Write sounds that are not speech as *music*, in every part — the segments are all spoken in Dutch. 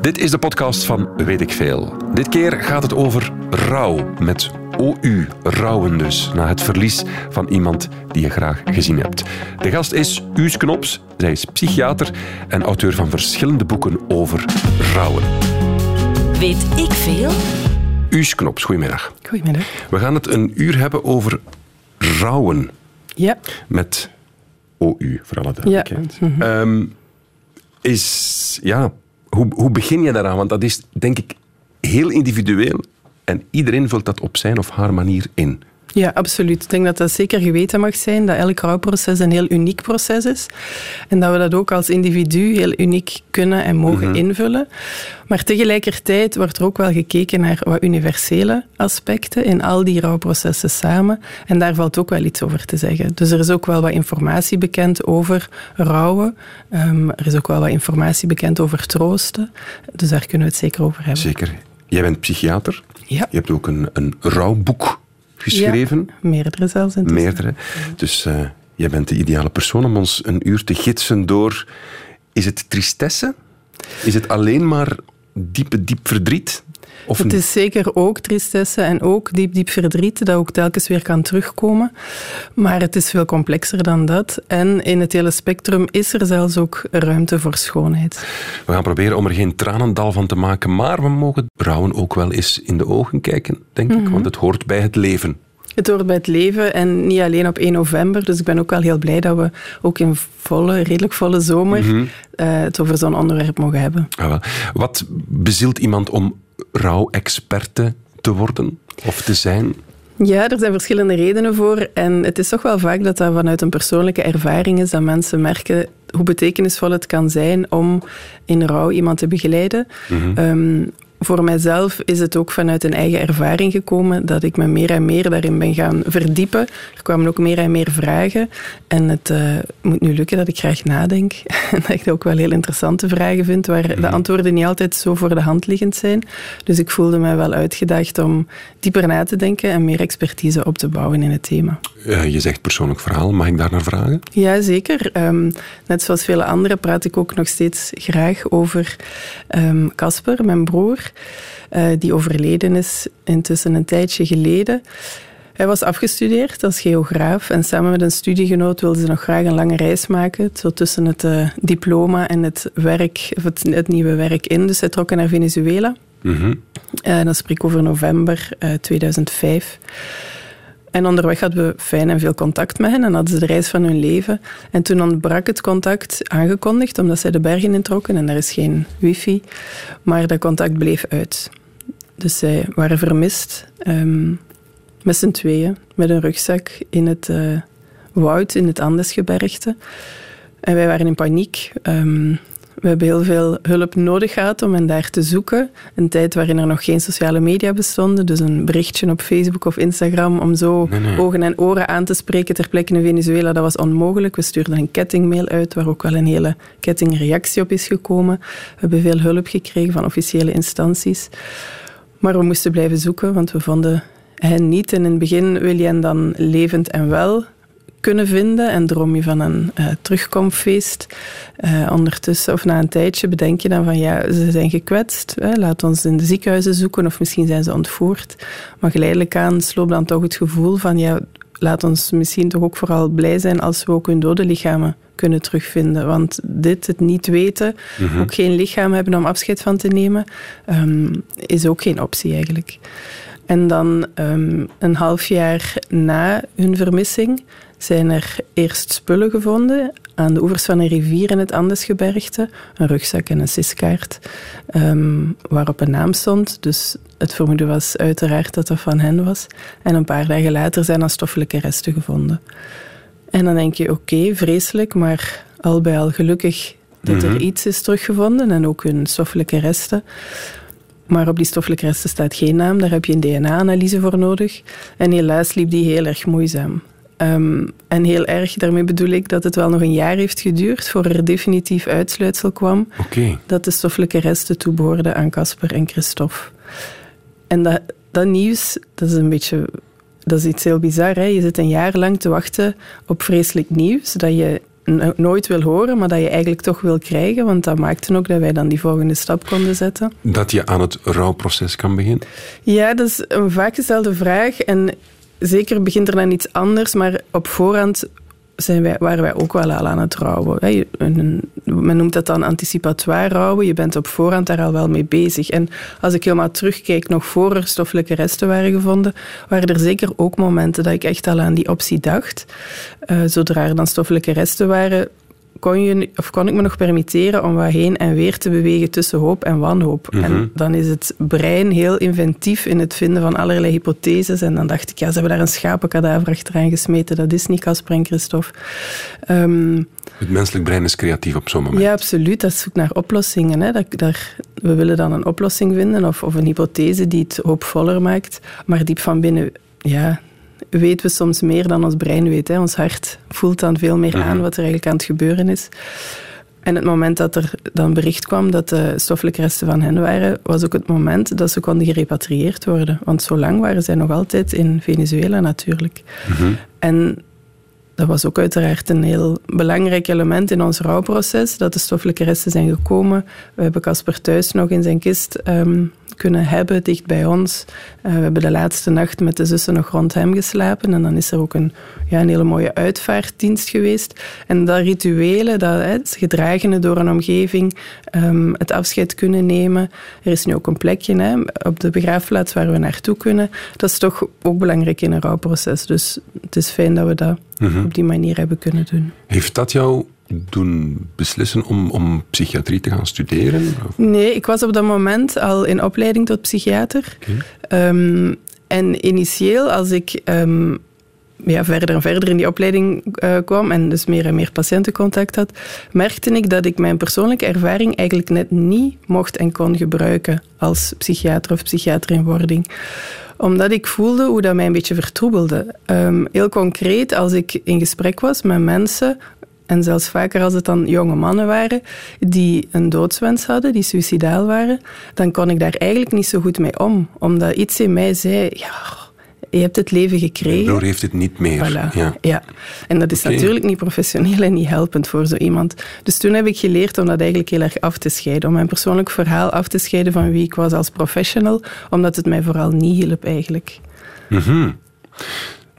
Dit is de podcast van Weet ik Veel. Dit keer gaat het over rouw, met OU, rouwen dus, na het verlies van iemand die je graag gezien hebt. De gast is Uus Knops, zij is psychiater en auteur van verschillende boeken over rouwen. Weet ik veel? Uus Knops, goedemiddag. Goedemiddag. We gaan het een uur hebben over rouwen. Ja. Met OU, voor alle duidelijkheid. Ja. Mhm. Ehm, is, ja, hoe, hoe begin je daaraan? Want dat is, denk ik, heel individueel en iedereen vult dat op zijn of haar manier in. Ja, absoluut. Ik denk dat dat zeker geweten mag zijn, dat elk rouwproces een heel uniek proces is. En dat we dat ook als individu heel uniek kunnen en mogen Mhm. invullen. Maar tegelijkertijd wordt er ook wel gekeken naar wat universele aspecten in al die rouwprocessen samen. En daar valt ook wel iets over te zeggen. Dus er is ook wel wat informatie bekend over rouwen. Ehm, er is ook wel wat informatie bekend over troosten. Dus daar kunnen we het zeker over hebben. Zeker. Jij bent psychiater. Ja. Je hebt ook een, een rouwboek geschreven. Ja, meerdere zelfs. intussen. Meerdere. Dus eh, jij bent de ideale persoon om ons een uur te gidsen door... Is het tristesse? Is het alleen maar diepe, diep verdriet? Of Het is zeker ook tristesse en ook diep, diep verdriet, dat ook telkens weer kan terugkomen. Maar het is veel complexer dan dat. En in het hele spectrum is er zelfs ook ruimte voor schoonheid. We gaan proberen om er geen tranendal van te maken, maar we mogen rouwen ook wel eens in de ogen kijken, denk ik. Want het hoort bij het leven. Het hoort bij het leven en niet alleen op 1 november. Dus ik ben ook wel heel blij dat we ook in volle, redelijk volle zomer eh, het over zo'n onderwerp mogen hebben. Ah, wel. Wat bezielt iemand om rouwexperte te worden of te zijn? Ja, er zijn verschillende redenen voor. En het is toch wel vaak dat dat vanuit een persoonlijke ervaring is dat mensen merken hoe betekenisvol het kan zijn om in rouw iemand te begeleiden. Ehm, voor mijzelf is het ook vanuit een eigen ervaring gekomen dat ik me meer en meer daarin ben gaan verdiepen. Er kwamen ook meer en meer vragen. En het eh, moet nu lukken dat ik graag nadenk. *laughs* En dat ik dat ook wel heel interessante vragen vind, waar de antwoorden niet altijd zo voor de hand liggend zijn. Dus ik voelde mij wel uitgedaagd om dieper na te denken en meer expertise op te bouwen in het thema. Eh, je zegt persoonlijk verhaal, mag ik daar naar vragen? Ja, zeker. Ehm, net zoals vele anderen praat ik ook nog steeds graag over ehm, Casper, mijn broer, eh, die overleden is intussen een tijdje geleden. Hij was afgestudeerd als geograaf en samen met een studiegenoot wilde ze nog graag een lange reis maken, zo tussen het eh, diploma en het, werk, of het, het nieuwe werk in. Dus zij trokken naar Venezuela. Mhm. Eh, dan spreek ik over november eh, 2005. En onderweg hadden we fijn en veel contact met hen en hadden ze de reis van hun leven. En toen ontbrak het contact aangekondigd, omdat zij de bergen introkken en er is geen wifi. Maar dat contact bleef uit. Dus zij waren vermist, ehm, met z'n tweeën, met een rugzak in het eh, woud, in het Andesgebergte. En wij waren in paniek. Ehm, we hebben heel veel hulp nodig gehad om hen daar te zoeken. Een tijd waarin er nog geen sociale media bestonden. Dus een berichtje op Facebook of Instagram om zo Nee, nee. ogen en oren aan te spreken ter plekke in Venezuela, dat was onmogelijk. We stuurden een kettingmail uit waar ook wel een hele kettingreactie op is gekomen. We hebben veel hulp gekregen van officiële instanties. Maar we moesten blijven zoeken, want we vonden hen niet. En in het begin wil je hen dan levend en wel kunnen vinden en droom je van een eh, terugkomfeest. Eh, ondertussen, of na een tijdje, bedenk je dan van ja, ze zijn gekwetst. Hè, laat ons in de ziekenhuizen zoeken of misschien zijn ze ontvoerd. Maar geleidelijk aan sloop dan toch het gevoel van ja, laat ons misschien toch ook vooral blij zijn als we ook hun dode lichamen kunnen terugvinden. Want dit, het niet weten, ook geen lichaam hebben om afscheid van te nemen, ehm, is ook geen optie eigenlijk. En dan ehm, een half jaar na hun vermissing zijn er eerst spullen gevonden aan de oevers van een rivier in het Andesgebergte. Een rugzak en een siskaart ehm, waarop een naam stond. Dus het vermoeden was uiteraard dat dat van hen was. En een paar dagen later zijn er stoffelijke resten gevonden. En dan denk je, oké, vreselijk, maar al bij al gelukkig dat er iets is teruggevonden en ook hun stoffelijke resten. Maar op die stoffelijke resten staat geen naam, daar heb je een DNA-analyse voor nodig. En helaas liep die heel erg moeizaam. Ehm, en heel erg, daarmee bedoel ik dat het wel nog een jaar heeft geduurd voor er definitief uitsluitsel kwam dat de stoffelijke resten toebehoorden aan Casper en Christophe. En dat, dat nieuws, dat is een beetje... Dat is iets heel bizar. Hè? Je zit een jaar lang te wachten op vreselijk nieuws dat je nooit wil horen, maar dat je eigenlijk toch wil krijgen. Want dat maakte ook dat wij dan die volgende stap konden zetten. Dat je aan het rouwproces kan beginnen? Ja, dat is een vaak gestelde vraag. En zeker begint er dan iets anders, maar op voorhand zijn wij, waren wij ook wel al aan het rouwen. Men noemt dat dan anticipatoire rouwen. Je bent op voorhand daar al wel mee bezig. En als ik helemaal terugkijk, nog voor er stoffelijke resten waren gevonden, waren er zeker ook momenten dat ik echt al aan die optie dacht. Uh, zodra er dan stoffelijke resten waren, kon, je, of kon ik me nog permitteren om wat heen en weer te bewegen tussen hoop en wanhoop. En mhm. dan is het brein heel inventief in het vinden van allerlei hypotheses. En dan dacht ik, ja, ze hebben daar een schapenkadaver achteraan gesmeten. Dat is niet Casper en Christophe. Um, het menselijk brein is creatief op zo'n moment. Ja, absoluut. Dat zoekt naar oplossingen. Hè. Dat, daar, we willen dan een oplossing vinden of, of een hypothese die het hoopvoller maakt. Maar diep van binnen, ja, weten we soms meer dan ons brein weet. Hè. Ons hart voelt dan veel meer aan mhm. wat er eigenlijk aan het gebeuren is. En het moment dat er dan bericht kwam dat de stoffelijke resten van hen waren, was ook het moment dat ze konden gerepatrieerd worden. Want zo lang waren zij nog altijd in Venezuela natuurlijk. Mhm. En dat was ook uiteraard een heel belangrijk element in ons rouwproces, dat de stoffelijke resten zijn gekomen. We hebben Casper thuis nog in zijn kist ehm, kunnen hebben, dicht bij ons. Uh, we hebben de laatste nacht met de zussen nog rond hem geslapen. En dan is er ook een, ja, een hele mooie uitvaartdienst geweest. En dat rituelen, dat, het gedragene door een omgeving, um, het afscheid kunnen nemen. Er is nu ook een plekje hè, op de begraafplaats waar we naartoe kunnen. Dat is toch ook belangrijk in een rouwproces. Dus het is fijn dat we dat mhm. op die manier hebben kunnen doen. Heeft dat jou doen beslissen om, om psychiatrie te gaan studeren? Nee, ik was op dat moment al in opleiding tot psychiater. Ehm, en initieel, als ik um, ja, verder en verder in die opleiding uh, kwam en dus meer en meer patiëntencontact had, merkte ik dat ik mijn persoonlijke ervaring eigenlijk net niet mocht en kon gebruiken als psychiater of psychiater in wording omdat ik voelde hoe dat mij een beetje vertroebelde. Um, heel concreet, als ik in gesprek was met mensen en zelfs vaker als het dan jonge mannen waren die een doodswens hadden, die suicidaal waren, dan kon ik daar eigenlijk niet zo goed mee om. Omdat iets in mij zei, ja, je hebt het leven gekregen. Door heeft het niet meer. Ja. ja. En dat is natuurlijk niet professioneel en niet helpend voor zo iemand. Dus toen heb ik geleerd om dat eigenlijk heel erg af te scheiden. Om mijn persoonlijk verhaal af te scheiden van wie ik was als professional. Omdat het mij vooral niet hielp eigenlijk. Mm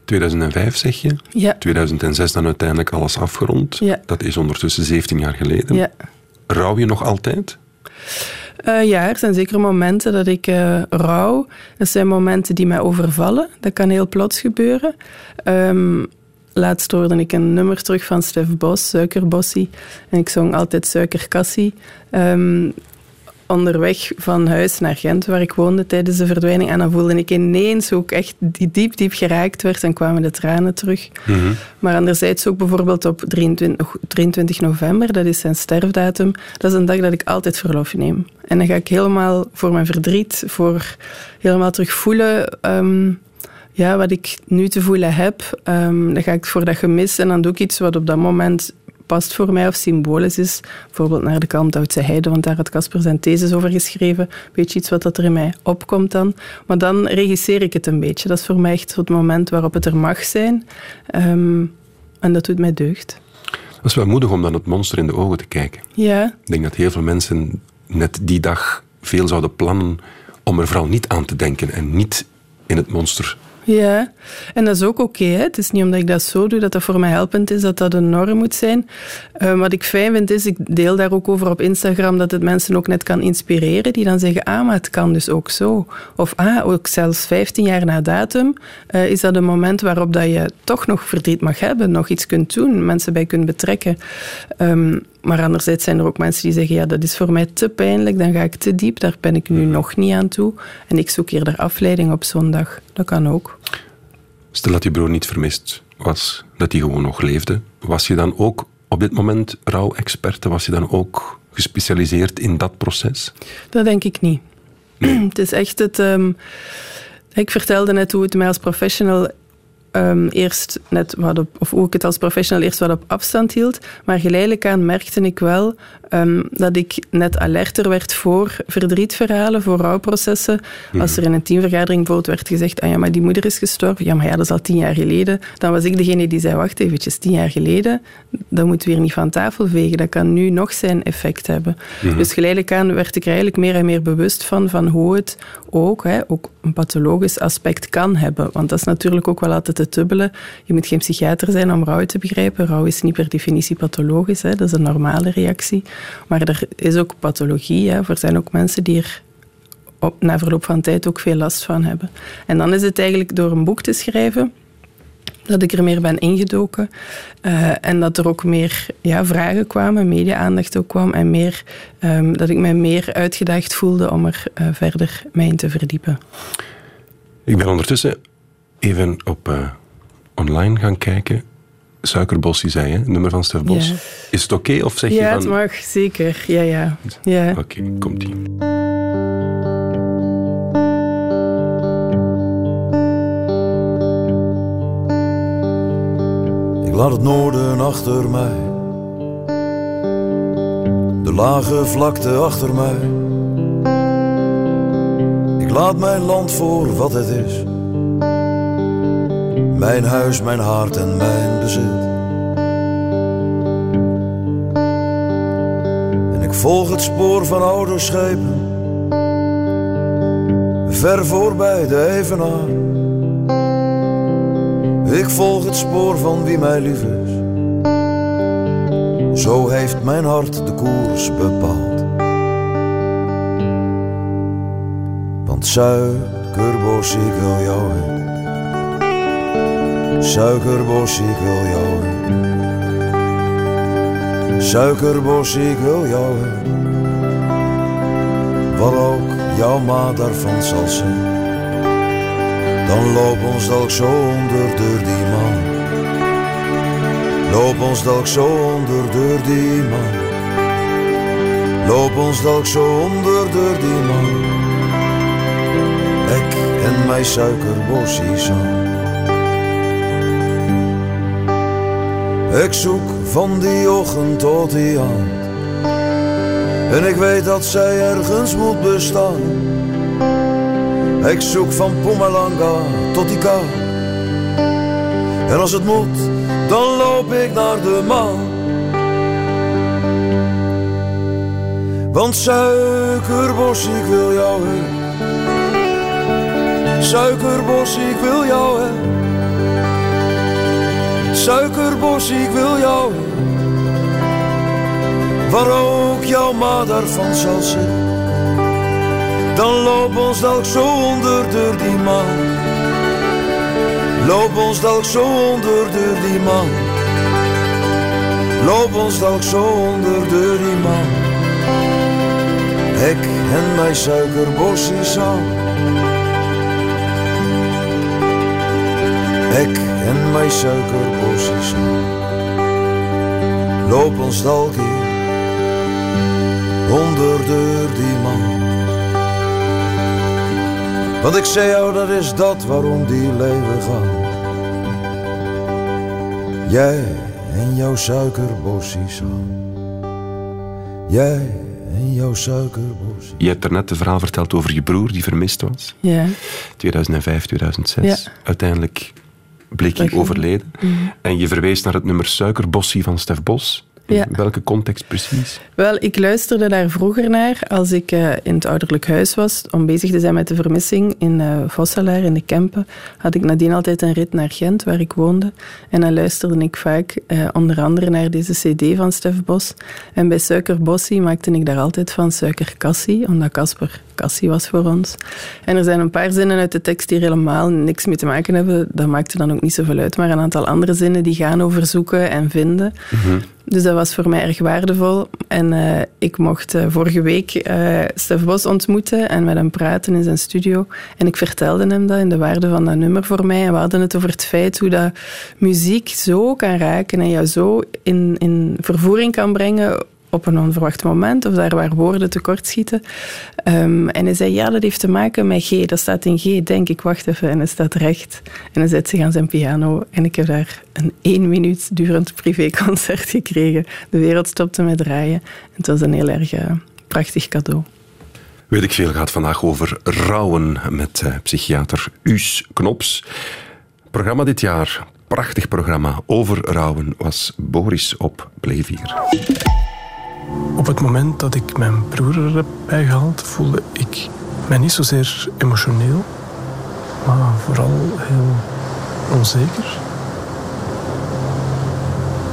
2005 zeg je? Ja. 2006 dan uiteindelijk alles afgerond. Ja. Dat is ondertussen 17 jaar geleden. Ja. Rouw je nog altijd? Uh, ja, er zijn zeker momenten dat ik uh, rouw. Dat zijn momenten die mij overvallen. Dat kan heel plots gebeuren. Um, laatst hoorde ik een nummer terug van Stef Bos, Suikerbossie. En ik zong altijd Suikerkassie. Um, onderweg van huis naar Gent, waar ik woonde tijdens de verdwijning. En dan voelde ik ineens hoe ik echt diep, diep geraakt werd en kwamen de tranen terug. Mhm. Maar anderzijds ook bijvoorbeeld op 23, 23 november, dat is zijn sterfdatum, dat is een dag dat ik altijd verlof neem. En dan ga ik helemaal voor mijn verdriet, voor helemaal terug voelen... Um, ja, wat ik nu te voelen heb, um, dan ga ik voor dat gemis en dan doe ik iets wat op dat moment past voor mij of symbolisch is. Bijvoorbeeld naar de Kalmthoutse Heide, want daar had Casper zijn thesis over geschreven. Weet je iets wat dat er in mij opkomt dan? Maar dan regisseer ik het een beetje. Dat is voor mij echt het moment waarop het er mag zijn. Ehm, en dat doet mij deugd. Dat is wel moedig om dan het monster in de ogen te kijken. Ja. Ik denk dat heel veel mensen net die dag veel zouden plannen om er vooral niet aan te denken en niet in het monster ja, en dat is ook oké. het is niet omdat ik dat zo doe dat dat voor mij helpend is, dat dat een norm moet zijn. Uh, wat ik fijn vind is, ik deel daar ook over op Instagram, dat het mensen ook net kan inspireren, die dan zeggen, ah, maar het kan dus ook zo. Of ah, ook zelfs 15 jaar na datum uh, is dat een moment waarop dat je toch nog verdriet mag hebben, nog iets kunt doen, mensen bij kunt betrekken. Um, maar anderzijds zijn er ook mensen die zeggen, ja, dat is voor mij te pijnlijk, dan ga ik te diep, daar ben ik nu nog niet aan toe. En ik zoek eerder afleiding op zo'n dag. Dat kan ook. Stel dat je broer niet vermist was, dat hij gewoon nog leefde. Was je dan ook op dit moment rouwexperte? Was je dan ook gespecialiseerd in dat proces? Dat denk ik niet. *clears throat* het is echt het... Um, ik vertelde net hoe het mij als professional um, eerst net wat op, of hoe ik het als professional eerst wat op afstand hield. Maar geleidelijk aan merkte ik wel um, dat ik net alerter werd voor verdrietverhalen, voor rouwprocessen. Mhm. Als er in een teamvergadering bijvoorbeeld werd gezegd, ah ja, maar die moeder is gestorven. Ja, maar ja, dat is al tien jaar geleden. Dan was ik degene die zei, wacht eventjes, tien jaar geleden, dat moeten we hier niet van tafel vegen. Dat kan nu nog zijn effect hebben. Mhm. Dus geleidelijk aan werd ik er eigenlijk meer en meer bewust van, van hoe het ook, ook een pathologisch aspect kan hebben. Want dat is natuurlijk ook wel altijd te dubbele. Je moet geen psychiater zijn om rouw te begrijpen. Rouw is niet per definitie pathologisch, dat is een normale reactie. Maar er is ook pathologie. Er zijn ook mensen die er na verloop van tijd ook veel last van hebben. En dan is het eigenlijk door een boek te schrijven dat ik er meer ben ingedoken. Uh, en dat er ook meer ja, vragen kwamen, media-aandacht ook kwam. En meer, um, dat ik mij meer uitgedaagd voelde om er uh, verder mij in te verdiepen. Ik ben ondertussen even op uh, online gaan kijken. Suikerbossie zei je, nummer van Stef Bos. Ja. Is het oké okay, of zeg ja, je van... Ja, het mag, zeker. Ja, ja. ja. Oké, okay, komt-ie. Ik laat het noorden achter mij. De lage vlakte achter mij. Ik laat mijn land voor wat het is. Mijn huis, mijn hart en mijn bezit. En ik volg het spoor van oude schepen. Ver voorbij de evenaar ik volg het spoor van wie mij lief is. Zo heeft mijn hart de koers bepaald. Want suikerbos, ik wil jou heen. Suikerbos, ik wil jou. Suikerbos, ik wil jou heen. Wat ook jouw ma daarvan zal zijn dan loop ons dalk zo onder door die man. Loop ons dalk zo onder door die man. Loop ons dalk zo onder door die man. Ik en mijn suikerbosjes aan. Ik zoek van die ochtend tot die hand. En ik weet dat zij ergens moet bestaan ik zoek van Pumalanga tot kaart. En als het moet, dan loop ik naar de maan. Want suikerbos, ik wil jou heen. Suikerbos, ik wil jou heen. Suikerbos, ik wil jou heen. Waar ook jouw ma daarvan zal zitten dan loop ons dalk zo onder door die man. Loop ons dalk zo onder door die man. Loop ons dalk zo onder door die man. Ik en mijn suikerbosje samen. Ik en mijn suikerbosje samen. Loop ons dalk hier onder door die man. Want ik zei jou, dat is dat waarom die leven gaan. Jij en jouw suikerbosjes gaan. Jij en jouw suikerbosjes. Je hebt daarnet het verhaal verteld over je broer die vermist was. Ja. 2005, 2006. Ja. Uiteindelijk bleek hij overleden. Mhm. En je verwees naar het nummer Suikerbossie van Stef Bos. Ja. welke context precies? Wel, ik luisterde daar vroeger naar als ik uh, in het ouderlijk huis was om bezig te zijn met de vermissing in uh, Vosselaar, in de Kempen. Had ik nadien altijd een rit naar Gent, waar ik woonde. En dan luisterde ik vaak uh, onder andere naar deze cd van Stef Bos. En bij Suikerbossie maakte ik daar altijd van Suikerkassie, omdat Casper Cassie was voor ons. En er zijn een paar zinnen uit de tekst die er helemaal niks mee te maken hebben. Dat maakte dan ook niet zoveel uit. Maar een aantal andere zinnen die gaan over zoeken en vinden. Mm dus dat was voor mij erg waardevol. En uh, ik mocht uh, vorige week uh, Stef Bos ontmoeten en met hem praten in zijn studio. En ik vertelde hem dat in de waarde van dat nummer voor mij. En we hadden het over het feit hoe dat muziek zo kan raken en jou zo in, in vervoering kan brengen op een onverwacht moment of daar waar woorden tekortschieten. Um, en hij zei, ja, dat heeft te maken met G. Dat staat in G, denk ik, wacht even. En hij staat recht. En hij zet zich aan zijn piano. En ik heb daar een één minuut durend privéconcert *laughs* gekregen. De wereld stopte met draaien. En het was een heel erg uh, prachtig cadeau. Weet ik veel gaat vandaag over rouwen met uh, psychiater Us Knops. Programma dit jaar, prachtig programma over rouwen, was Boris op Play 4. Op het moment dat ik mijn broer er heb bijgehaald, voelde ik mij niet zozeer emotioneel, maar vooral heel onzeker.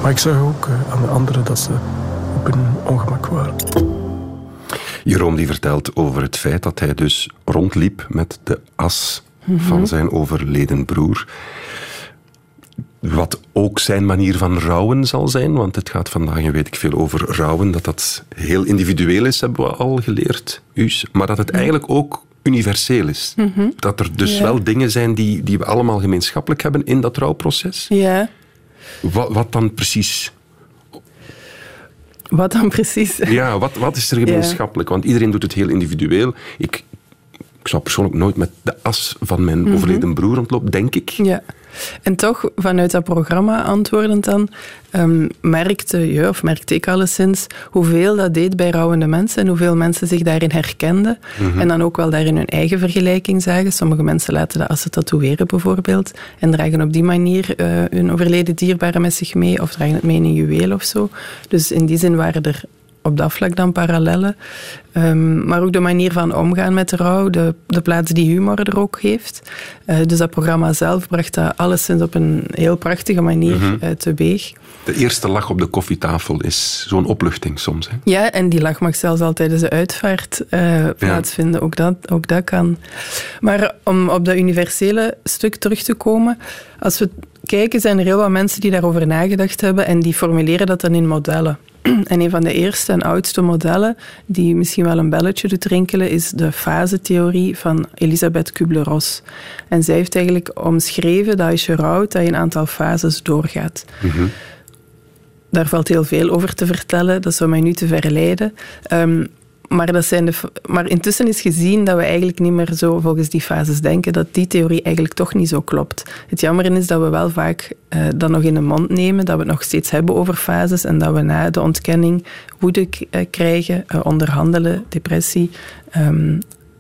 Maar ik zag ook eh, aan de anderen dat ze op hun ongemak waren. Jeroen die vertelt over het feit dat hij dus rondliep met de as van zijn overleden broer. Wat ook zijn manier van rouwen zal zijn, want het gaat vandaag, en weet ik veel, over rouwen, dat dat heel individueel is, hebben we al geleerd, Us, maar dat het eigenlijk ook universeel is. Mhm. Dat er dus wel dingen zijn die, die we allemaal gemeenschappelijk hebben in dat rouwproces. Ja. Wat, wat dan precies? Wat dan precies? Ja, wat, wat is er gemeenschappelijk? Want iedereen doet het heel individueel. Ik, ik zou persoonlijk nooit met de as van mijn mhm. overleden broer rondlopen, denk ik. Ja. En toch, vanuit dat programma antwoordend dan, um, merkte je, of merkte ik alleszins, hoeveel dat deed bij rouwende mensen en hoeveel mensen zich daarin herkenden. Mhm. En dan ook wel daarin hun eigen vergelijking zagen. Sommige mensen laten de assen tatoeëren bijvoorbeeld en dragen op die manier uh, hun overleden dierbare met zich mee of dragen het mee in een juweel of zo. Dus in die zin waren er op dat vlak dan parallellen. Um, maar ook de manier van omgaan met de rouw, de, de plaats die humor er ook heeft. Uh, dus dat programma zelf bracht dat alleszins op een heel prachtige manier mm -hmm. uh, teweeg. De eerste lach op de koffietafel is zo'n opluchting soms. Hè? Ja, en die lach mag zelfs al tijdens de uitvaart uh, plaatsvinden. Ja. Ook, dat, ook dat kan. Maar om op dat universele stuk terug te komen, als we kijken, zijn er heel wat mensen die daarover nagedacht hebben en die formuleren dat dan in modellen. *clears throat* En een van de eerste en oudste modellen, die misschien wel een belletje doet rinkelen, is de fasetheorie van Elisabeth Kubler-Ross. En zij heeft eigenlijk omschreven dat als je rouwt, dat je een aantal fases doorgaat. Mm -hmm. Daar valt heel veel over te vertellen, dat zou mij nu te verleiden. Um, maar, dat zijn de, maar intussen is gezien dat we eigenlijk niet meer zo volgens die fases denken, dat die theorie eigenlijk toch niet zo klopt. Het jammer is dat we wel vaak uh, dat nog in de mond nemen, dat we het nog steeds hebben over fases en dat we na de ontkenning woede uh, krijgen, uh, onderhandelen, depressie, um,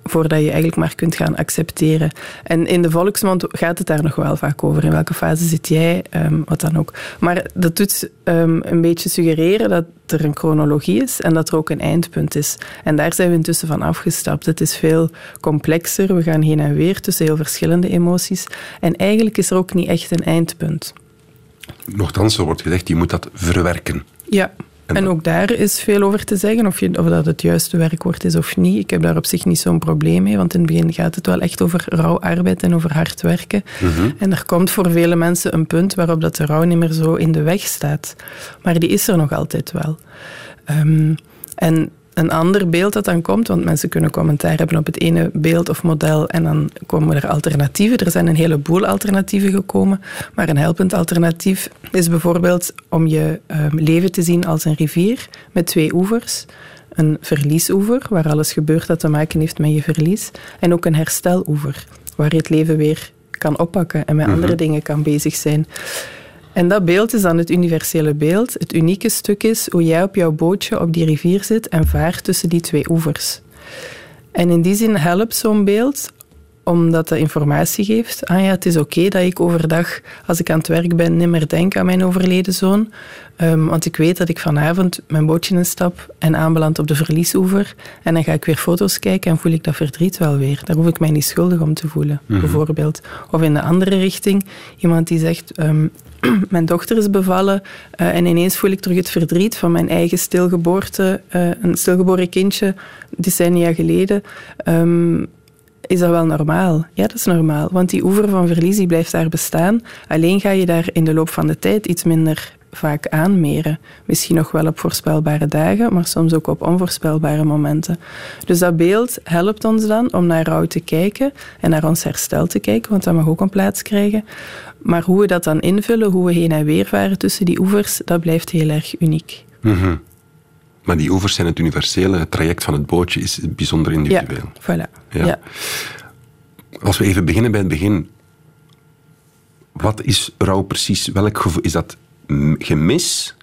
voordat je eigenlijk maar kunt gaan accepteren. En in de volksmond gaat het daar nog wel vaak over. In welke fase zit jij? Um, wat dan ook. Maar dat doet um, een beetje suggereren dat er een chronologie is en dat er ook een eindpunt is. En daar zijn we intussen van afgestapt. Het is veel complexer. We gaan heen en weer tussen heel verschillende emoties. En eigenlijk is er ook niet echt een eindpunt. Nochtans, er wordt gezegd, je moet dat verwerken. Ja, en, ook daar is veel over te zeggen, of, je, of dat het juiste werkwoord is of niet. Ik heb daar op zich niet zo'n probleem mee, want in het begin gaat het wel echt over rauw arbeid en over hard werken. Mm -hmm. En er komt voor vele mensen een punt waarop dat de rouw niet meer zo in de weg staat. Maar die is er nog altijd wel. Um, en een ander beeld dat dan komt, want mensen kunnen commentaar hebben op het ene beeld of model en dan komen er alternatieven. Er zijn een heleboel alternatieven gekomen, maar een helpend alternatief is bijvoorbeeld om je um, leven te zien als een rivier met twee oevers. Een verliesoever, waar alles gebeurt dat te maken heeft met je verlies, en ook een hersteloever, waar je het leven weer kan oppakken en met mm -hmm. andere dingen kan bezig zijn. En dat beeld is dan het universele beeld. Het unieke stuk is hoe jij op jouw bootje op die rivier zit en vaart tussen die twee oevers. En in die zin helpt zo'n beeld omdat dat informatie geeft. Ah ja, het is oké okay dat ik overdag, als ik aan het werk ben, niet meer denk aan mijn overleden zoon. Um, want ik weet dat ik vanavond mijn bootje instap en aanbeland op de verliesoever. En dan ga ik weer foto's kijken en voel ik dat verdriet wel weer. Daar hoef ik mij niet schuldig om te voelen, mm -hmm. bijvoorbeeld. Of in de andere richting, iemand die zegt... Um, *clears throat* mijn dochter is bevallen uh, en ineens voel ik terug het verdriet van mijn eigen stilgeboorte, uh, een stilgeboren kindje, decennia geleden. Um, is dat wel normaal? Ja, dat is normaal. Want die oever van verlies die blijft daar bestaan. Alleen ga je daar in de loop van de tijd iets minder vaak aanmeren. Misschien nog wel op voorspelbare dagen, maar soms ook op onvoorspelbare momenten. Dus dat beeld helpt ons dan om naar rouw te kijken en naar ons herstel te kijken, want dat mag ook een plaats krijgen. Maar hoe we dat dan invullen, hoe we heen en weer varen tussen die oevers, dat blijft heel erg uniek. Mm -hmm. Maar die oevers zijn het universele. Het traject van het bootje is bijzonder individueel. Ja, voilà. Ja. Als we even beginnen bij het begin. Wat is rouw precies? Welk gevoel? Is dat gemis?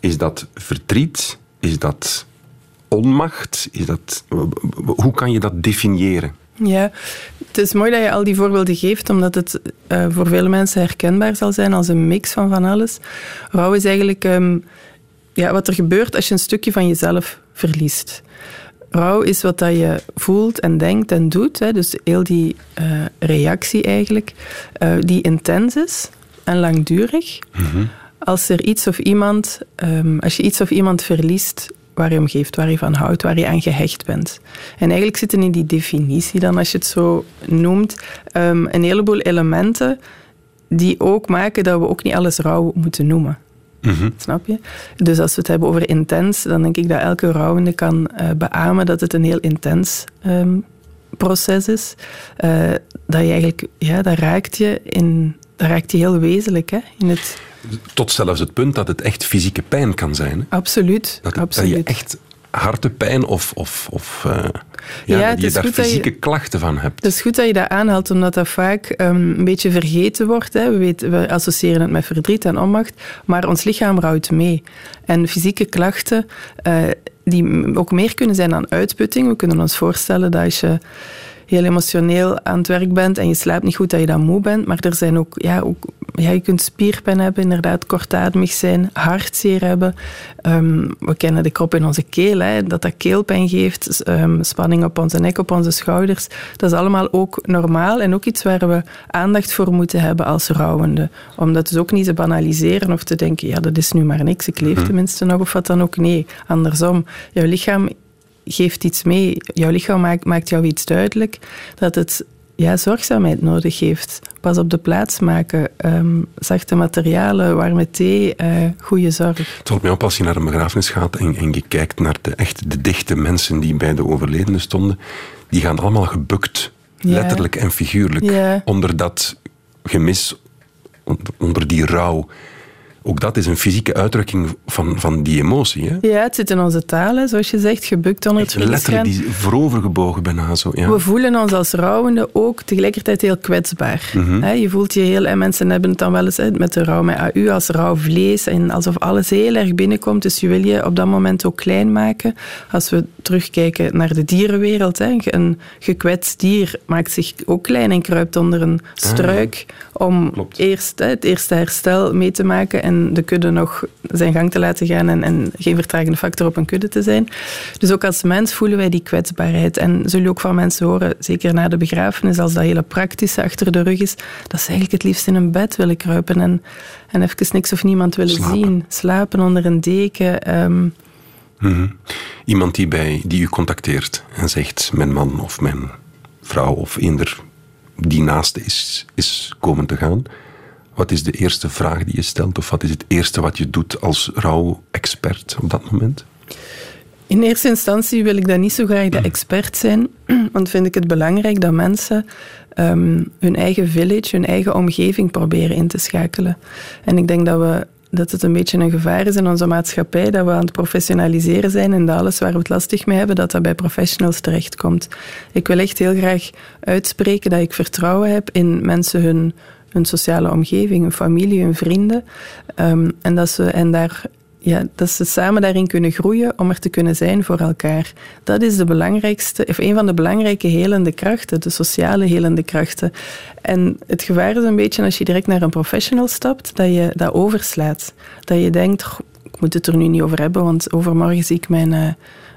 Is dat verdriet? Is dat onmacht? Is dat, hoe kan je dat definiëren? Ja, het is mooi dat je al die voorbeelden geeft, omdat het uh, voor veel mensen herkenbaar zal zijn als een mix van van alles. Rouw is eigenlijk um, ja, wat er gebeurt als je een stukje van jezelf verliest. Rouw is wat dat je voelt en denkt en doet. Hè. Dus heel die uh, reactie eigenlijk, uh, die intens is en langdurig. Mm -hmm. Als er iets of iemand, um, als je iets of iemand verliest waar je om geeft, waar je van houdt, waar je aan gehecht bent. En eigenlijk zitten in die definitie dan, als je het zo noemt, um, een heleboel elementen die ook maken dat we ook niet alles rouw moeten noemen. Mm Snap je? Dus als we het hebben over intens, dan denk ik dat elke rouwende kan uh, beamen dat het een heel intens um, proces is. Uh, dat je eigenlijk, ja, dat raakt je in, dat raakt je heel wezenlijk hè, in het tot zelfs het punt dat het echt fysieke pijn kan zijn. Absoluut. Dat, absoluut. dat je echt hartepijn of, of, of uh, ja, je daar fysieke je, klachten van hebt. Het is goed dat je dat aanhaalt, omdat dat vaak um, een beetje vergeten wordt. Hè. We, weten, we associëren het met verdriet en onmacht, maar ons lichaam rouwt mee. En fysieke klachten, uh, die ook meer kunnen zijn dan uitputting. We kunnen ons voorstellen dat als je heel emotioneel aan het werk bent en je slaapt niet goed, dat je dan moe bent. Maar er zijn ook, ja, ook ja, je kunt spierpijn hebben, inderdaad, kortademig zijn, hartzeer hebben. Um, we kennen de krop in onze keel, hè, dat dat keelpijn geeft, um, spanning op onze nek, op onze schouders. Dat is allemaal ook normaal en ook iets waar we aandacht voor moeten hebben als rouwende. Om dat dus ook niet te banaliseren of te denken, ja, dat is nu maar niks, ik leef mhm. tenminste nog, of wat dan ook. Nee, andersom. Jouw lichaam geeft iets mee. Jouw lichaam maakt, maakt jou iets duidelijk dat het ja, zorgzaamheid nodig heeft. Pas op de plaats maken, um, zachte materialen, warme thee, uh, goede zorg. Het valt mij op als je naar een begrafenis gaat en, en je kijkt naar de, echt de dichte mensen die bij de overledene stonden, die gaan allemaal gebukt, ja. letterlijk en figuurlijk, ja. onder dat gemis, onder die rouw ook dat is een fysieke uitdrukking van, van die emotie. Hè? Ja, het zit in onze taal, hè, zoals je zegt, gebukt onder het Letterlijk die voorovergebogen bijna zo. Ja. We voelen ons als rouwende ook tegelijkertijd heel kwetsbaar. Mm -hmm. Je voelt je heel... En mensen hebben het dan wel eens met de rouw met AU als rauw vlees en alsof alles heel erg binnenkomt. Dus je wil je op dat moment ook klein maken. Als we terugkijken naar de dierenwereld, hè, een gekwetst dier maakt zich ook klein en kruipt onder een ah, struik ah, om eerst hè, het eerste herstel mee te maken en de kudde nog zijn gang te laten gaan en, en geen vertragende factor op een kudde te zijn. Dus ook als mens voelen wij die kwetsbaarheid. En zul je ook van mensen horen, zeker na de begrafenis, als dat hele praktische achter de rug is, dat ze eigenlijk het liefst in een bed willen kruipen en, en even niks of niemand willen Slapen. zien. Slapen onder een deken. Um, Mm -hmm. Iemand die, bij, die u contacteert en zegt: Mijn man of mijn vrouw of eender die naast is, is komen te gaan. Wat is de eerste vraag die je stelt of wat is het eerste wat je doet als rouwexpert op dat moment? In eerste instantie wil ik dan niet zo graag de expert zijn, *clears throat* want vind ik het belangrijk dat mensen um, hun eigen village, hun eigen omgeving proberen in te schakelen. En ik denk dat we dat het een beetje een gevaar is in onze maatschappij, dat we aan het professionaliseren zijn en dat alles waar we het lastig mee hebben, dat dat bij professionals terechtkomt. Ik wil echt heel graag uitspreken dat ik vertrouwen heb in mensen hun hun sociale omgeving, hun familie, hun vrienden. Um, en, dat ze, en daar, ja, dat ze samen daarin kunnen groeien om er te kunnen zijn voor elkaar. Dat is de belangrijkste, of een van de belangrijke helende krachten, de sociale helende krachten. En het gevaar is een beetje als je direct naar een professional stapt, dat je dat overslaat. Dat je denkt, ik moet het er nu niet over hebben, want overmorgen zie ik mijn... Uh,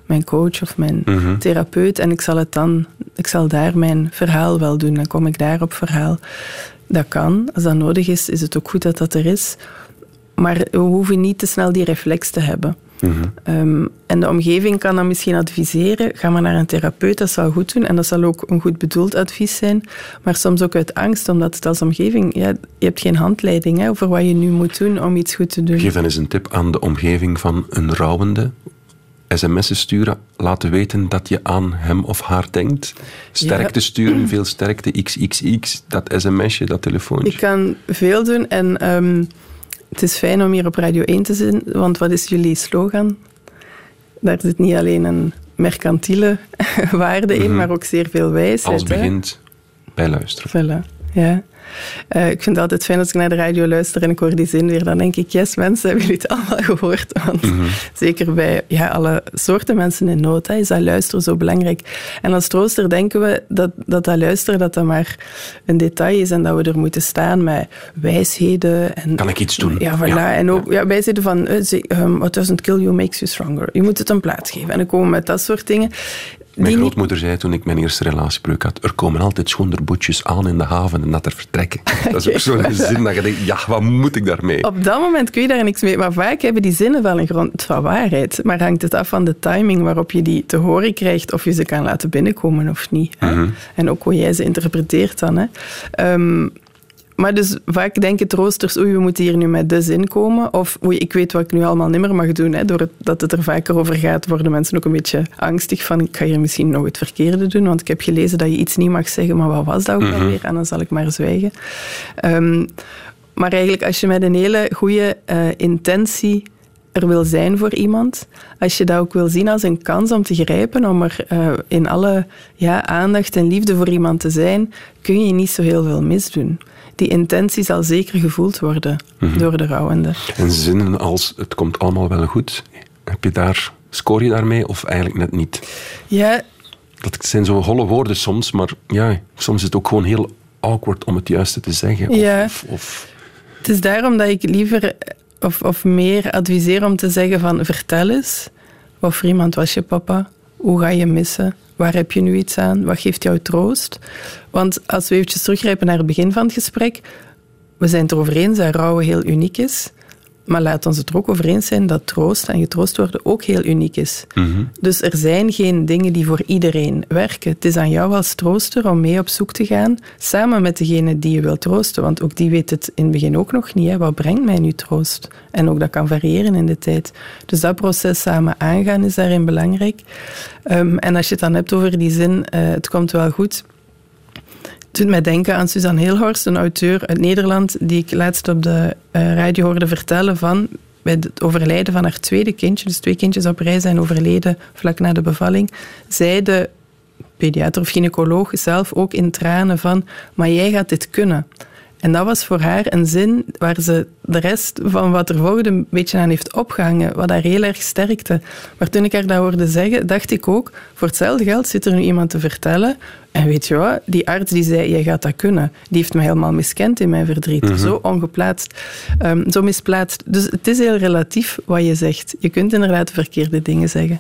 mijn coach of mijn -hmm. therapeut en ik zal het dan, ik zal daar mijn verhaal wel doen. Dan kom ik daar op verhaal. Dat kan. Als dat nodig is, is het ook goed dat dat er is. Maar we hoeven niet te snel die reflex te hebben. Mm -hmm. um, en de omgeving kan dan misschien adviseren, ga maar naar een therapeut, dat zal goed doen. En dat zal ook een goed bedoeld advies zijn. Maar soms ook uit angst, omdat het als omgeving... Ja, je hebt geen handleiding hè, over wat je nu moet doen om iets goed te doen. Geef dan eens een tip aan de omgeving van een rouwende sms'en sturen, laten weten dat je aan hem of haar denkt. Sterkte ja. sturen, veel sterkte, xxx, dat sms'je, dat telefoontje. Ik kan veel doen en um, het is fijn om hier op Radio 1 te zijn, want wat is jullie slogan? daar zit niet alleen een mercantiele *laughs* waarde in, Mhm. maar ook zeer veel wijsheid. Alles begint bij luisteren. Voilà, ja. Eh, ik vind het altijd fijn als ik naar de radio luister en ik hoor die zin weer. Dan denk ik, yes mensen, hebben jullie het *laughs* allemaal gehoord? Want Mhm. zeker bij ja, alle soorten mensen in nood hè, is dat luisteren zo belangrijk. En als trooster denken we dat dat, dat luisteren dat dat maar een detail is en dat we er moeten staan met wijsheden. En, Kan ik iets doen? Ja, voilà. Ja. En ook ja, wijsheden van eh, ze- ehm, what doesn't kill you makes you stronger. Je moet het een plaats geven. En dan komen we met dat soort dingen. Mijn die grootmoeder zei toen ik mijn eerste relatiebreuk had, er komen altijd schoenderboetjes aan in de haven en dat er vertrekken. *laughs* Dat is ook zo'n zin dat je denkt, ja, wat moet ik daarmee? Op dat moment kun je daar niks mee. Maar vaak hebben die zinnen wel een grond van waarheid. Maar hangt het af van de timing waarop je die te horen krijgt, of je ze kan laten binnenkomen of niet. Mhm. En ook hoe jij ze interpreteert dan. Hè. Ehm, maar dus vaak denken troosters, oei, we moeten hier nu met de zin komen. Of oei, ik weet wat ik nu allemaal nimmer mag doen. Hè. Doordat het er vaker over gaat, worden mensen ook een beetje angstig van ik ga hier misschien nog het verkeerde doen. Want ik heb gelezen dat je iets niet mag zeggen, maar wat was dat ook Mhm. alweer? En dan zal ik maar zwijgen. Ehm, maar eigenlijk, als je met een hele goede eh, intentie er wil zijn voor iemand, als je dat ook wil zien als een kans om te grijpen, om er eh, in alle ja, aandacht en liefde voor iemand te zijn, kun je niet zo heel veel misdoen. Die intentie zal zeker gevoeld worden door de rouwende. En zinnen als, het komt allemaal wel goed, heb je daar, scoor je daarmee of eigenlijk net niet? Ja, Dat zijn zo holle woorden soms, maar ja, soms is het ook gewoon heel awkward om het juiste te zeggen. Of, Ja. of, of- Het is daarom dat ik liever of, of meer adviseer om te zeggen van vertel eens. Wat voor iemand was je papa? Hoe ga je missen? Waar heb je nu iets aan? Wat geeft jou troost? Want als we eventjes teruggrijpen naar het begin van het gesprek, we zijn het erover eens dat rouwen heel uniek is. Maar laat ons het er ook over eens zijn dat troost en getroost worden ook heel uniek is. Dus er zijn geen dingen die voor iedereen werken. Het is aan jou als trooster om mee op zoek te gaan, samen met degene die je wilt troosten. Want ook die weet het in het begin ook nog niet. Hè. Wat brengt mij nu troost? En ook dat kan variëren in de tijd. Dus dat proces samen aangaan is daarin belangrijk. Ehm, en als je het dan hebt over die zin, eh, het komt wel goed. Doet mij denken aan Suzanne Heelhorst, een auteur uit Nederland, die ik laatst op de eh, radio hoorde vertellen van bij het overlijden van haar tweede kindje, dus twee kindjes op rij zijn overleden vlak na de bevalling, zei de pediater of gynaecoloog zelf ook in tranen van, maar jij gaat dit kunnen. En dat was voor haar een zin waar ze de rest van wat er volgde een beetje aan heeft opgehangen, wat haar heel erg sterkte. Maar toen ik haar dat hoorde zeggen, dacht ik ook, voor hetzelfde geld zit er nu iemand te vertellen. En weet je wat, die arts die zei, jij gaat dat kunnen, die heeft me helemaal miskend in mijn verdriet. Zo ongeplaatst, ehm, zo misplaatst. Dus het is heel relatief wat je zegt. Je kunt inderdaad de verkeerde dingen zeggen.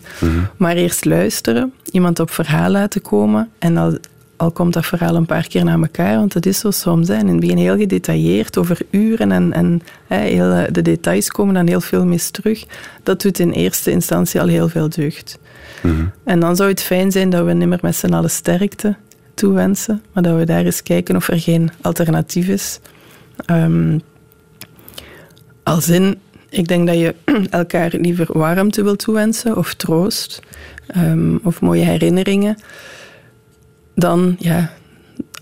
Maar eerst luisteren, iemand op verhaal laten komen en al al komt dat verhaal een paar keer naar elkaar, want dat is zo soms. Hè. In het begin heel gedetailleerd, over uren en, en hè, heel, eh, de details komen dan heel veel mis terug. Dat doet in eerste instantie al heel veel deugd. En dan zou het fijn zijn dat we niet meer met z'n allen sterkte toewensen, maar dat we daar eens kijken of er geen alternatief is. Ehm, als in, ik denk dat je *clears throat* elkaar liever warmte wil toewensen of troost ehm, of mooie herinneringen dan ja,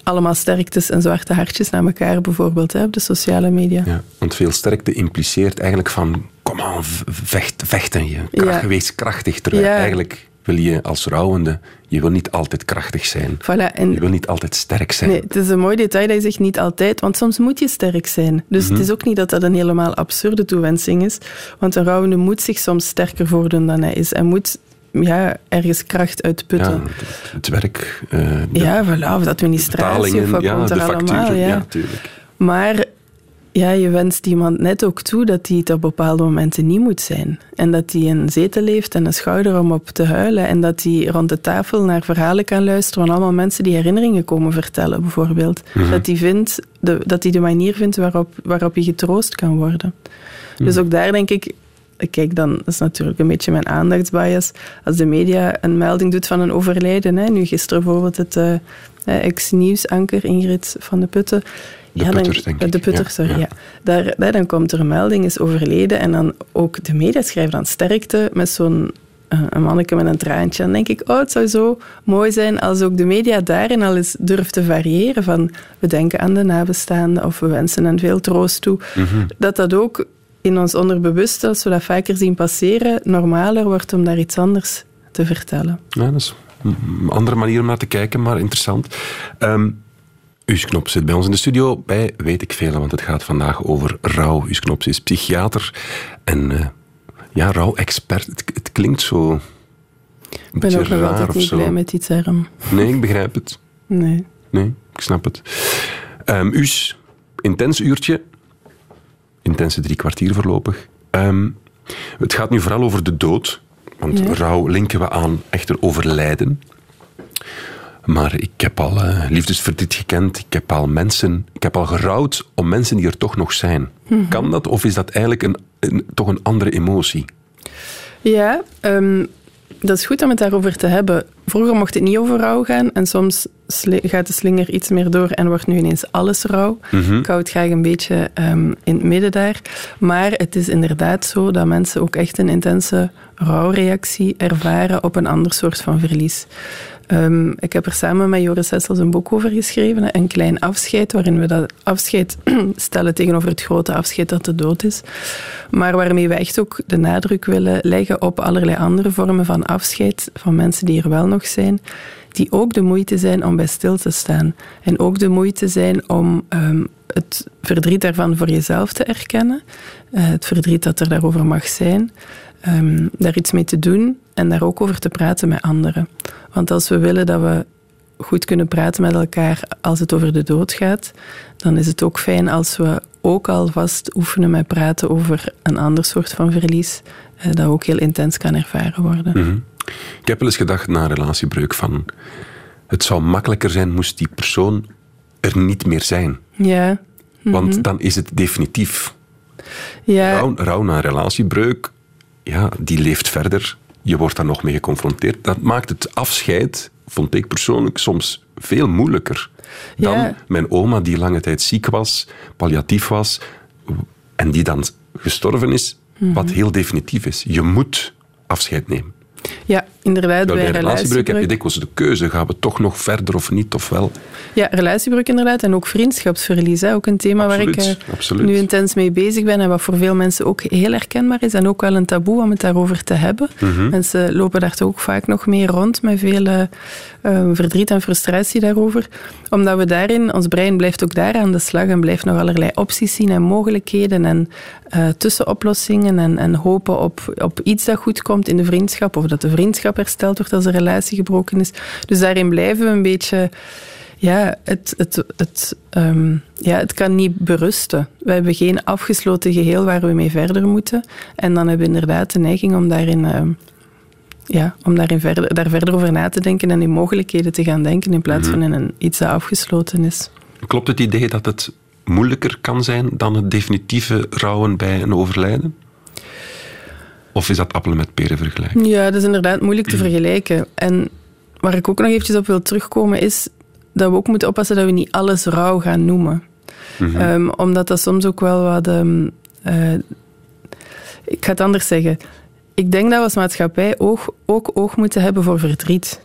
allemaal sterktes en zwarte hartjes naar elkaar bijvoorbeeld hè, op de sociale media. ja, want veel sterkte impliceert eigenlijk van, kom aan, vecht, vechten je. Kracht, Ja. Wees krachtig, terwijl Ja. eigenlijk wil je als rouwende, je wil niet altijd krachtig zijn. Voilà, en Je wil niet altijd sterk zijn. Nee, het is een mooi detail dat je zegt niet altijd, want soms moet je sterk zijn. Dus Mhm. het is ook niet dat dat een helemaal absurde toewensing is. Want een rouwende moet zich soms sterker voordoen dan hij is. Hij moet ja, ergens kracht Ja, uitputten. het, het werk, eh, de Ja, voilà, of de administratie, of wat ja, komt er facturen. allemaal. Ja, Ja. natuurlijk. Maar ja, je wenst iemand net ook toe dat hij het op bepaalde momenten niet moet zijn. En dat hij een zetel heeft en een schouder om op te huilen. En dat hij rond de tafel naar verhalen kan luisteren van allemaal mensen die herinneringen komen vertellen, bijvoorbeeld. Dat hij vindt, de, dat hij de manier vindt waarop, waarop hij getroost kan worden. Dus ook daar denk ik, kijk dan, dat is natuurlijk een beetje mijn aandachtsbias. Als de media een melding doet van een overlijden, hè, nu gisteren bijvoorbeeld het eh, eh, ex-nieuwsanker Ingrid van de Putten. De dan- Putter, denk ik. De Putter, Ja, sorry. ja. Ja. Daar, daar, dan komt er een melding, is overleden. En dan ook de media schrijven dan sterkte met zo'n eh, een manneke met een traantje. Dan denk ik, oh, het zou zo mooi zijn als ook de media daarin al eens durft te variëren. Van, we denken aan de nabestaanden of we wensen hen veel troost toe. Mhm. Dat dat ook in ons onderbewuste, als we dat vaker zien passeren, normaler wordt om daar iets anders te vertellen. Ja, dat is een andere manier om naar te kijken, maar interessant. Um, Us Knops zit bij ons in de studio bij Weet ik Veel, want het gaat vandaag over rouw. Us Knops is psychiater en uh, ja, rouw-expert. Het, het, klinkt zo. Ik ben ook nog altijd niet blij met die term. Nee, ik begrijp het. Nee. Nee, ik snap het. Um, Us, intens uurtje. Intense drie kwartier voorlopig. Um, het gaat nu vooral over de dood. Want ja. rouw linken we aan echter overlijden. Maar ik heb al uh, liefdesverdriet gekend. Ik heb al mensen... Ik heb al gerouwd om mensen die er toch nog zijn. Mm-hmm. Kan dat? Of is dat eigenlijk een, een, toch een andere emotie? Ja, um, dat is goed om het daarover te hebben. Vroeger mocht het niet over rouw gaan en soms gaat de slinger iets meer door en wordt nu ineens alles rouw. Mm-hmm. Ik hou het graag een beetje um, in het midden daar. Maar het is inderdaad zo dat mensen ook echt een intense rouwreactie ervaren op een ander soort van verlies. Um, ik heb er samen met Joris Hessels een boek over geschreven, Een klein afscheid, waarin we dat afscheid *clears throat* stellen tegenover het grote afscheid dat de dood is. Maar waarmee we echt ook de nadruk willen leggen op allerlei andere vormen van afscheid van mensen die er wel nog zijn, die ook de moeite zijn om bij stil te staan. En ook de moeite zijn om um, het verdriet daarvan voor jezelf te erkennen, uh, het verdriet dat er daarover mag zijn, um, daar iets mee te doen en daar ook over te praten met anderen. Want als we willen dat we goed kunnen praten met elkaar als het over de dood gaat, dan is het ook fijn als we ook alvast oefenen met praten over een ander soort van verlies, eh, dat ook heel intens kan ervaren worden. Mm -hmm. Ik heb wel eens gedacht na een relatiebreuk van het zou makkelijker zijn moest die persoon er niet meer zijn. Ja. Mm -hmm. Want dan is het definitief. Ja. Rouw, rouw na een relatiebreuk, ja, die leeft verder je wordt daar nog mee geconfronteerd. Dat maakt het afscheid, vond ik persoonlijk, soms veel moeilijker dan ja. mijn oma die lange tijd ziek was, palliatief was en die dan gestorven is, Mhm. wat heel definitief is. Je moet afscheid nemen. Ja, inderdaad. Bij bij een relatiebreuk heb je dikwijls de keuze. Gaan we toch nog verder of niet? Ofwel, Ja, relatiebreuk inderdaad. En ook vriendschapsverlies. Hè. Ook een thema waar ik Absoluut, eh, nu intens mee bezig ben. En wat voor veel mensen ook heel herkenbaar is. En ook wel een taboe om het daarover te hebben. Mhm. Mensen lopen daar toch ook vaak nog mee rond. Met veel eh, verdriet en frustratie daarover. Omdat we daarin, ons brein blijft ook daar aan de slag. En blijft nog allerlei opties zien en mogelijkheden. En eh, tussenoplossingen. En, en hopen op, op iets dat goed komt in de vriendschap. Of dat de vriendschap hersteld wordt als een relatie gebroken is. Dus daarin blijven we een beetje... Ja, het, het, het, ehm, ja, het kan niet berusten. We hebben geen afgesloten geheel waar we mee verder moeten. En dan hebben we inderdaad de neiging om daarin, ehm, ja, om daarin verder, daar verder over na te denken en in mogelijkheden te gaan denken in plaats van in een, iets dat afgesloten is. klopt het idee dat het moeilijker kan zijn dan het definitieve rouwen bij een overlijden? Of is dat appelen met peren vergelijken? Ja, dat is inderdaad moeilijk te vergelijken. En waar ik ook nog eventjes op wil terugkomen is dat we ook moeten oppassen dat we niet alles rouw gaan noemen. Mhm. Um, omdat dat soms ook wel wat... Um, uh, ik ga het anders zeggen. Ik denk dat we als maatschappij oog, ook oog moeten hebben voor verdriet.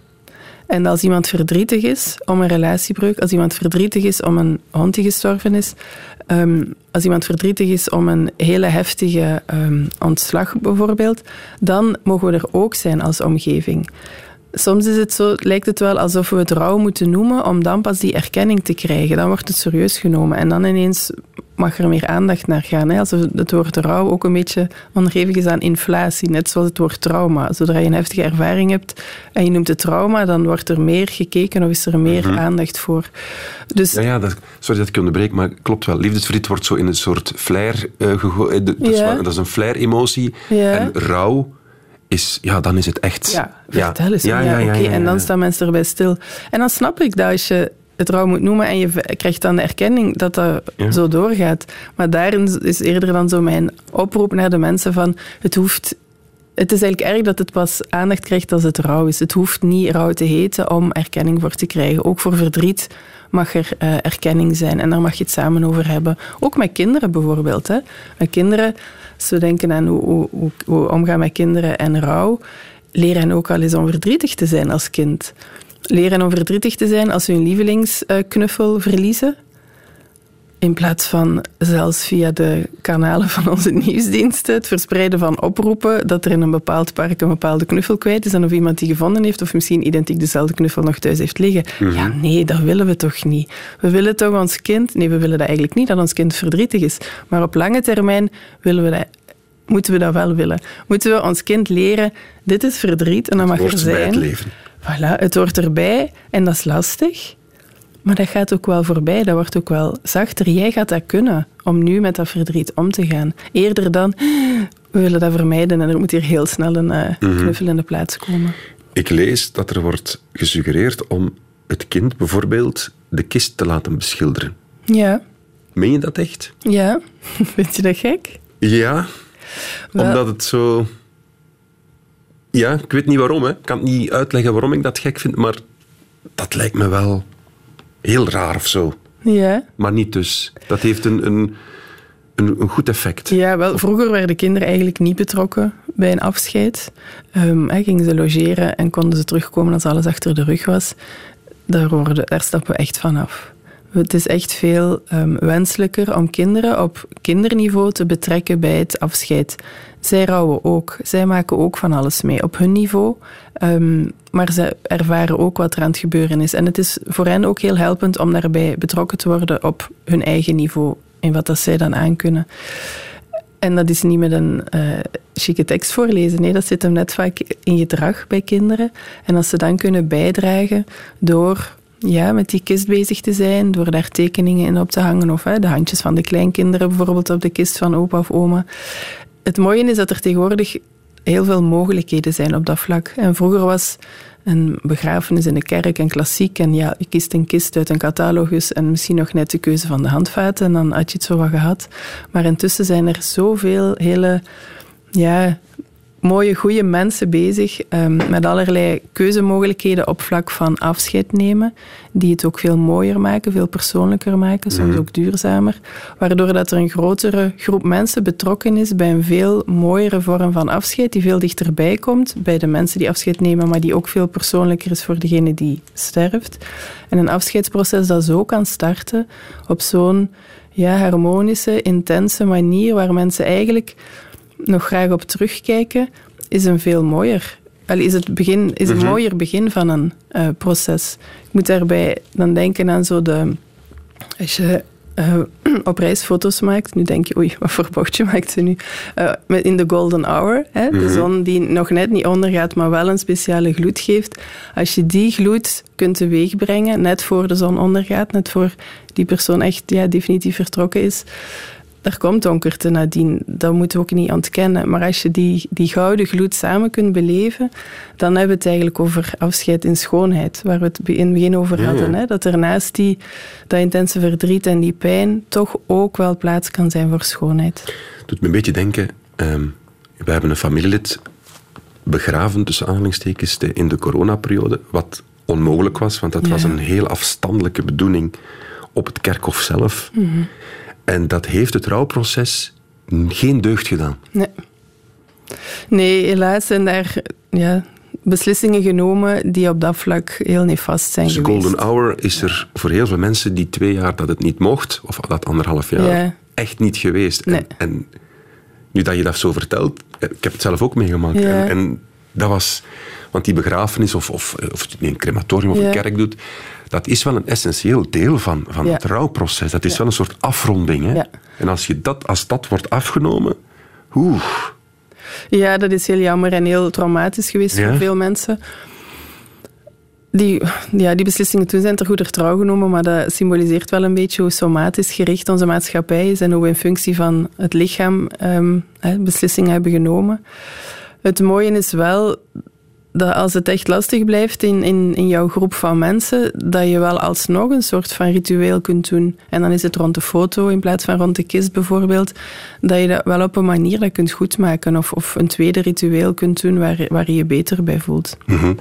En als iemand verdrietig is om een relatiebreuk, als iemand verdrietig is om een hond die gestorven is, um, als iemand verdrietig is om een hele heftige um, ontslag bijvoorbeeld, dan mogen we er ook zijn als omgeving. Soms is het zo, lijkt het wel alsof we het rouw moeten noemen om dan pas die erkenning te krijgen. Dan wordt het serieus genomen en dan ineens mag er meer aandacht naar gaan. Hè? Alsof het woord rouw ook een beetje onderhevig is aan inflatie, net zoals het woord trauma. Zodra je een heftige ervaring hebt en je noemt het trauma, dan wordt er meer gekeken of is er meer Mhm. aandacht voor. Dus Ja, ja dat, sorry dat ik je onderbreek, maar klopt wel. Liefdesverdriet wordt zo in een soort flair uh, gegooid. Dat, is Ja. wel- dat is een flair-emotie. Ja. En rouw is, ja, dan is het echt... Ja, vertel eens. Ja, Ja, ja, ja, oké, ja, ja, En dan staan mensen erbij stil. En dan snap ik dat als je het rouw moet noemen en je krijgt dan de erkenning dat dat zo doorgaat. Maar daarin is eerder dan zo mijn oproep naar de mensen van het hoeft... Het is eigenlijk erg dat het pas aandacht krijgt als het rouw is. Het hoeft niet rouw te heten om erkenning voor te krijgen. Ook voor verdriet mag er eh, erkenning zijn en daar mag je het samen over hebben. Ook met kinderen bijvoorbeeld. Hè. Met kinderen, als we denken aan hoe, omgaan met kinderen en rouw, leer hen ook al eens om verdrietig te zijn als kind. Leer hen om verdrietig te zijn als ze hun lievelingsknuffel verliezen. In plaats van zelfs via de kanalen van onze nieuwsdiensten het verspreiden van oproepen dat er in een bepaald park een bepaalde knuffel kwijt is en of iemand die gevonden heeft of misschien identiek dezelfde knuffel nog thuis heeft liggen. Ja, nee, dat willen we toch niet. We willen toch ons kind... Nee, we willen dat eigenlijk niet, dat ons kind verdrietig is. Maar op lange termijn willen we dat moeten we dat wel willen. Moeten we ons kind leren, dit is verdriet en dat mag er zijn. het leven. Voilà, het hoort erbij en dat is lastig. Maar dat gaat ook wel voorbij, dat wordt ook wel zachter. Jij gaat dat kunnen, om nu met dat verdriet om te gaan. Eerder dan, we willen dat vermijden en er moet hier heel snel een uh, knuffel in de plaats komen. Ik lees dat er wordt gesuggereerd om het kind bijvoorbeeld de kist te laten beschilderen. Ja. Meen je dat echt? Ja. *laughs* Vind je dat gek? Ja, wel. omdat het zo... Ja, ik weet niet waarom. Hè. Ik kan niet uitleggen waarom ik dat gek vind, maar dat lijkt me wel heel raar of zo. Ja. Maar niet dus. Dat heeft een, een, een, een goed effect. Ja, wel, vroeger werden kinderen eigenlijk niet betrokken bij een afscheid. Um, gingen ze logeren en konden ze terugkomen als alles achter de rug was. Daar, worden, daar stappen we echt vanaf. Het is echt veel um, wenselijker om kinderen op kinderniveau te betrekken bij het afscheid. Zij rouwen ook. Zij maken ook van alles mee op hun niveau. Um, maar ze ervaren ook wat er aan het gebeuren is. En het is voor hen ook heel helpend om daarbij betrokken te worden op hun eigen niveau. In wat dat zij dan aankunnen. En dat is niet met een uh, chique tekst voorlezen. Nee, dat zit hem net vaak in gedrag bij kinderen. En als ze dan kunnen bijdragen door ja, met die kist bezig te zijn, door daar tekeningen in op te hangen of hè, de handjes van de kleinkinderen bijvoorbeeld op de kist van opa of oma. Het mooie is dat er tegenwoordig heel veel mogelijkheden zijn op dat vlak. En vroeger was een begrafenis in de kerk en klassiek en ja, je kiest een kist uit een catalogus en misschien nog net de keuze van de handvaten en dan had je het zo wat gehad. Maar intussen zijn er zoveel hele ja, mooie, goede mensen bezig um, met allerlei keuzemogelijkheden op vlak van afscheid nemen, die het ook veel mooier maken, veel persoonlijker maken, soms mm. ook duurzamer, waardoor dat er een grotere groep mensen betrokken is bij een veel mooiere vorm van afscheid, die veel dichterbij komt bij de mensen die afscheid nemen, maar die ook veel persoonlijker is voor degene die sterft. En een afscheidsproces dat zo kan starten op zo'n ja, harmonische, intense manier, waar mensen eigenlijk nog graag op terugkijken, is een veel mooier. Allee, is het begin, is een mhm. mooier begin van een uh, proces. Ik moet daarbij dan denken aan zo de. Als je uh, *clears throat* op reis foto's maakt, nu denk je, oei, *laughs* wat voor bochtje maakt ze nu? Uh, in de golden hour, hè, de mhm. zon die nog net niet ondergaat, maar wel een speciale gloed geeft. Als je die gloed kunt teweegbrengen, net voor de zon ondergaat, net voor die persoon echt ja, definitief vertrokken is, er komt donkerte nadien. Dat moeten we ook niet ontkennen. Maar als je die, die gouden gloed samen kunt beleven, dan hebben we het eigenlijk over afscheid in schoonheid, waar we het in het begin over hadden. Hè? Dat er naast die, dat intense verdriet en die pijn toch ook wel plaats kan zijn voor schoonheid. Het doet me een beetje denken, um, we hebben een familielid begraven, tussen aanhalingstekens, in de coronaperiode, wat onmogelijk was, want dat was een heel afstandelijke bedoeling op het kerkhof zelf. Mm en dat heeft het rouwproces geen deugd gedaan. Nee. Nee, helaas zijn daar ja, beslissingen genomen die op dat vlak heel nefast zijn dus golden hour is er voor heel veel mensen die twee jaar dat het niet mocht, of dat anderhalf jaar, echt niet geweest. Nee. En, en, nu dat je dat zo vertelt, eh, ik heb het zelf ook meegemaakt. En, en, dat was, want die begrafenis of, of, of een crematorium of een kerk doet, dat is wel een essentieel deel van, van het rouwproces. Dat is wel een soort afronding. Hè? En als, je dat, als dat wordt afgenomen, oeh. Ja, dat is heel jammer en heel traumatisch geweest voor veel mensen. Die, ja, die beslissingen toen zijn ter goeder trouw genomen, maar dat symboliseert wel een beetje hoe somatisch gericht onze maatschappij is en hoe we in functie van het lichaam um, beslissingen hebben genomen. Het mooie is wel dat als het echt lastig blijft in, in, in jouw groep van mensen, dat je wel alsnog een soort van ritueel kunt doen. En dan is het rond de foto in plaats van rond de kist bijvoorbeeld, dat je dat wel op een manier dat kunt goedmaken of, of een tweede ritueel kunt doen waar, waar je je beter bij voelt. Mm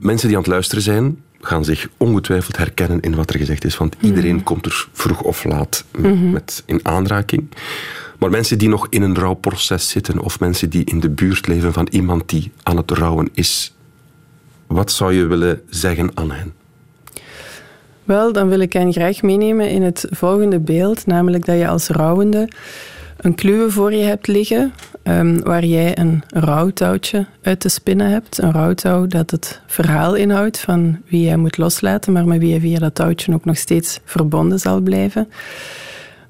mensen die aan het luisteren zijn, gaan zich ongetwijfeld herkennen in wat er gezegd is, want iedereen mhm. komt er vroeg of laat mhm. met in aanraking. Maar mensen die nog in een rouwproces zitten of mensen die in de buurt leven van iemand die aan het rouwen is, wat zou je willen zeggen aan hen? Wel, dan wil ik hen graag meenemen in het volgende beeld, namelijk dat je als rouwende een kluwe voor je hebt liggen, um, waar jij een rouwtouwtje uit te spinnen hebt. Een rouwtouw dat het verhaal inhoudt van wie jij moet loslaten, maar met wie je via dat touwtje ook nog steeds verbonden zal blijven.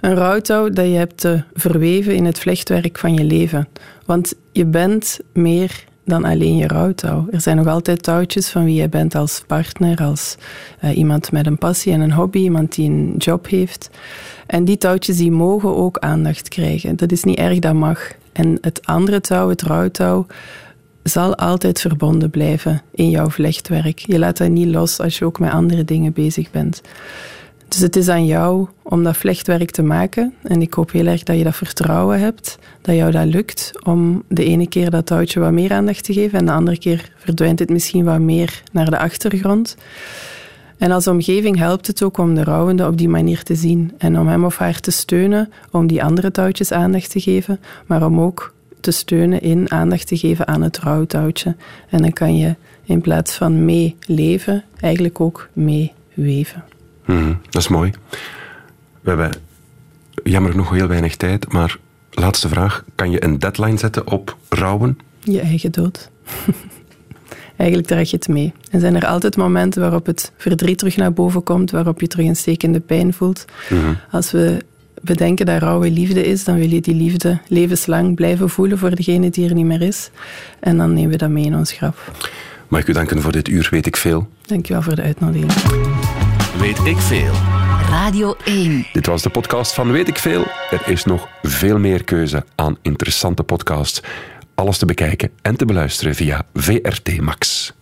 Een rouwtouw dat je hebt verweven in het vlechtwerk van je leven. Want je bent meer dan alleen je rouwtouw. Er zijn nog altijd touwtjes van wie je bent als partner, als uh, iemand met een passie en een hobby, iemand die een job heeft. En die touwtjes die mogen ook aandacht krijgen. Dat is niet erg, dat mag. En het andere touw, het rouwtouw, zal altijd verbonden blijven in jouw vlechtwerk. Je laat dat niet los als je ook met andere dingen bezig bent. Dus het is aan jou om dat vlechtwerk te maken. En ik hoop heel erg dat je dat vertrouwen hebt, dat jou dat lukt om de ene keer dat touwtje wat meer aandacht te geven en de andere keer verdwijnt het misschien wat meer naar de achtergrond. En als omgeving helpt het ook om de rouwende op die manier te zien en om hem of haar te steunen om die andere touwtjes aandacht te geven, maar om ook te steunen in aandacht te geven aan het rouwtouwtje. En dan kan je in plaats van mee leven, eigenlijk ook mee weven. Mhm, dat is mooi. We hebben jammer genoeg heel weinig tijd, maar laatste vraag. Kan je een deadline zetten op rouwen? Je eigen dood. *laughs* Eigenlijk draag je het mee. En zijn er altijd momenten waarop het verdriet terug naar boven komt, waarop je terug een stekende pijn voelt. Mhm. Als we bedenken dat rouwe liefde is, dan wil je die liefde levenslang blijven voelen voor degene die er niet meer is. En dan nemen we dat mee in ons graf. Mag ik u danken voor dit uur, weet ik veel. Dank u wel voor de uitnodiging. Weet ik veel. Radio 1. Dit was de podcast van Weet ik veel. Er is nog veel meer keuze aan interessante podcasts. Alles te bekijken en te beluisteren via VRT Max.